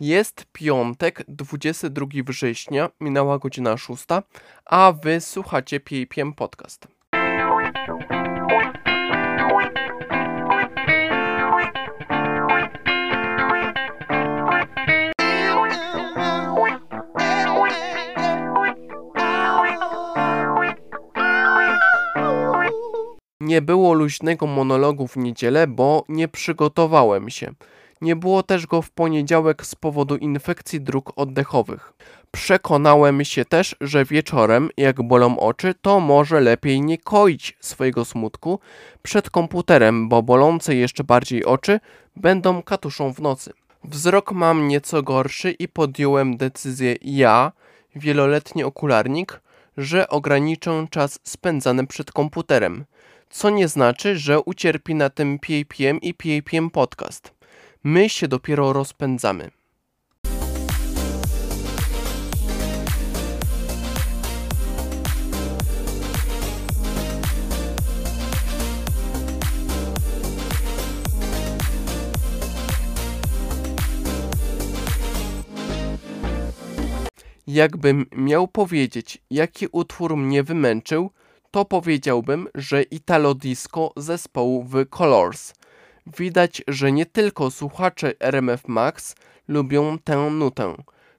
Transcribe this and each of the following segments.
Jest piątek, 22 września, minęła godzina 6, a wy słuchacie PAPM Podcast. Nie było luźnego monologu w niedzielę, bo nie przygotowałem się. Nie było też go w poniedziałek z powodu infekcji dróg oddechowych. Przekonałem się też, że wieczorem, jak bolą oczy, to może lepiej nie koić swojego smutku przed komputerem, bo bolące jeszcze bardziej oczy będą katuszą w nocy. Wzrok mam nieco gorszy i podjąłem decyzję ja, wieloletni okularnik, że ograniczę czas spędzany przed komputerem, co nie znaczy, że ucierpi na tym PAPM i PAPM podcast. My się dopiero rozpędzamy. Jakbym miał powiedzieć, jaki utwór mnie wymęczył, to powiedziałbym, że Italo Disco zespołu The Colors. Widać, że nie tylko słuchacze RMF Max lubią tę nutę.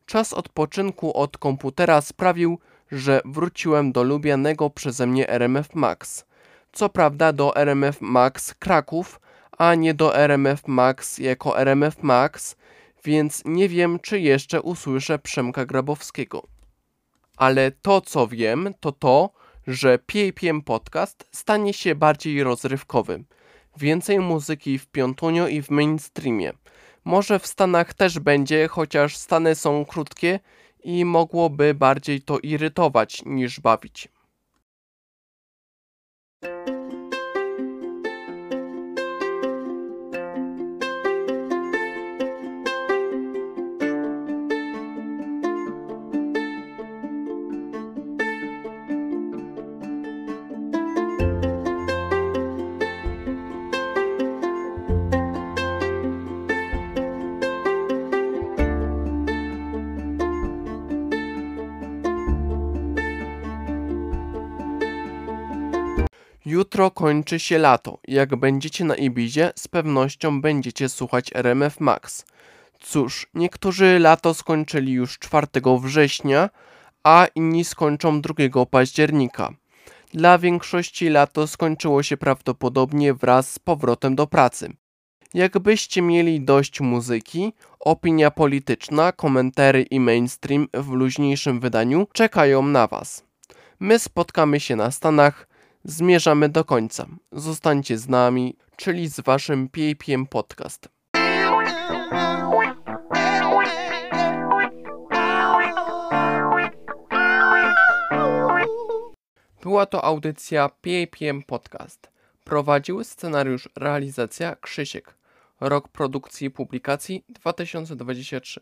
Czas odpoczynku od komputera sprawił, że wróciłem do lubianego przeze mnie RMF Max. Co prawda do RMF Max Kraków, a nie do RMF Max jako RMF Max, więc nie wiem, czy jeszcze usłyszę Przemka Grabowskiego. Ale to, co wiem, to to, że PAPM Podcast stanie się bardziej rozrywkowy. Więcej muzyki w piątunio i w mainstreamie. Może w Stanach też będzie, chociaż Stany są krótkie i mogłoby bardziej to irytować niż bawić. Jutro kończy się lato. Jak będziecie na Ibizie, z pewnością będziecie słuchać RMF Max. Cóż, niektórzy lato skończyli już 4 września, a inni skończą 2 października. Dla większości lato skończyło się prawdopodobnie wraz z powrotem do pracy. Jakbyście mieli dość muzyki, opinia polityczna, komentary i mainstream w luźniejszym wydaniu czekają na Was. My spotkamy się na Stanach, zmierzamy do końca. Zostańcie z nami, czyli z Waszym PAPM Podcast. Była to audycja PAPM Podcast. Prowadził scenariusz realizacja Krzysiek. Rok produkcji i publikacji 2023.